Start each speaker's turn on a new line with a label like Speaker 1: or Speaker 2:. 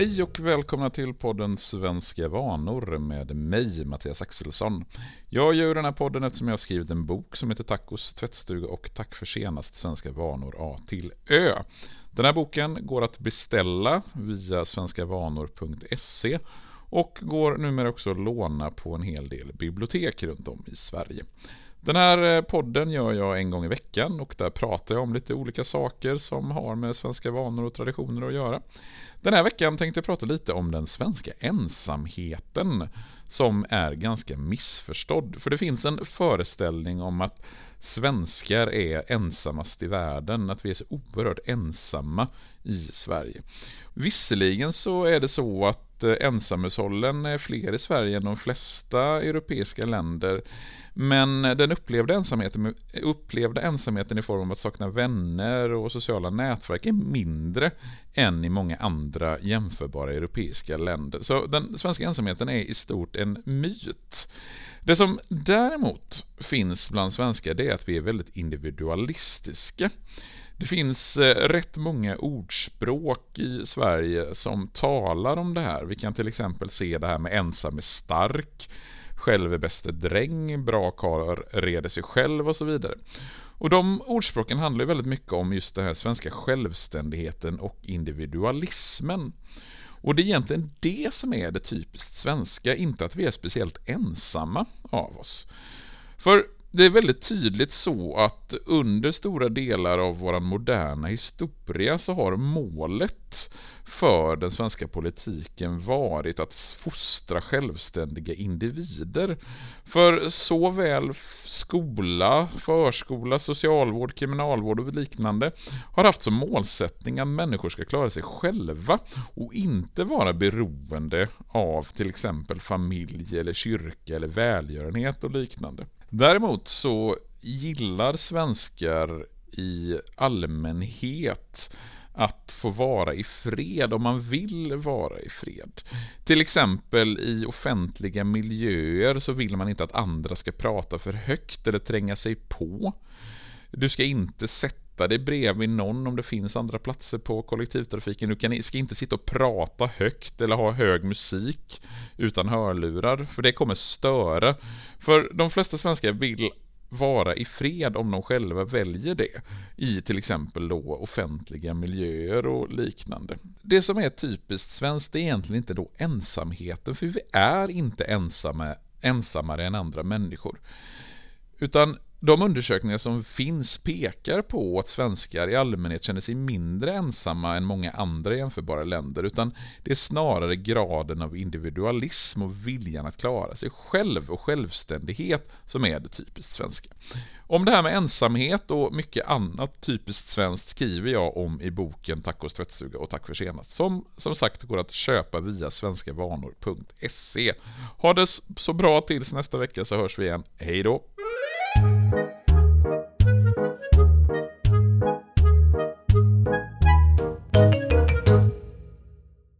Speaker 1: Hej och välkomna till podden Svenska vanor med mig, Mattias Axelsson. Jag gör den här podden eftersom jag har skrivit en bok som heter Tacos tvättstuga och Tack för senast Svenska vanor A till Ö. Den här boken går att beställa via svenskavanor.se och går numera också att låna på en hel del bibliotek runt om i Sverige. Den här eh, podden gör jag en gång i veckan och där pratar jag om lite olika saker som har med svenska vanor och traditioner att göra. Den här veckan tänkte jag prata lite om den svenska ensamheten som är ganska missförstådd. För det finns en föreställning om att svenskar är ensammast i världen, att vi är så oerhört ensamma i Sverige. Visserligen så är det så att Eh, ensamhushållen är fler i Sverige än de flesta europeiska länder, men eh, den upplevda ensamheten, upplevda ensamheten i form av att sakna vänner och sociala nätverk är mindre än i många andra jämförbara europeiska länder. Så den svenska ensamheten är i stort en myt. Det som däremot finns bland svenskar det är att vi är väldigt individualistiska. Det finns eh, rätt många ordspråk i Sverige som talar om det här. Vi kan till exempel se det här med ensam är stark, själv är bäste dräng, bra karl reder sig själv och så vidare. Och de ordspråken handlar ju väldigt mycket om just den här svenska självständigheten och individualismen. Och det är egentligen det som är det typiskt svenska, inte att vi är speciellt ensamma av oss. För det är väldigt tydligt så att under stora delar av vår moderna historia så har målet för den svenska politiken varit att fostra självständiga individer. För såväl skola, förskola, socialvård, kriminalvård och liknande har haft som målsättning att människor ska klara sig själva och inte vara beroende av till exempel familj eller kyrka eller välgörenhet och liknande. Däremot så gillar svenskar i allmänhet att få vara i fred om man vill vara i fred. Till exempel i offentliga miljöer så vill man inte att andra ska prata för högt eller tränga sig på. Du ska inte sätta sätta dig bredvid någon om det finns andra platser på kollektivtrafiken. Du kan, ska inte sitta och prata högt eller ha hög musik utan hörlurar, för det kommer störa. För de flesta svenskar vill vara i fred om de själva väljer det i till exempel då offentliga miljöer och liknande. Det som är typiskt svenskt är egentligen inte då ensamheten, för vi är inte ensamma, ensammare än andra människor. Utan de undersökningar som finns pekar på att svenskar i allmänhet känner sig mindre ensamma än många andra jämförbara länder, utan det är snarare graden av individualism och viljan att klara sig själv och självständighet som är det typiskt svenska. Om det här med ensamhet och mycket annat typiskt svenskt skriver jag om i boken Tacos tvättstuga och Tack för senast, som som sagt går att köpa via svenskavanor.se. Ha det så bra tills nästa vecka så hörs vi igen. Hej då!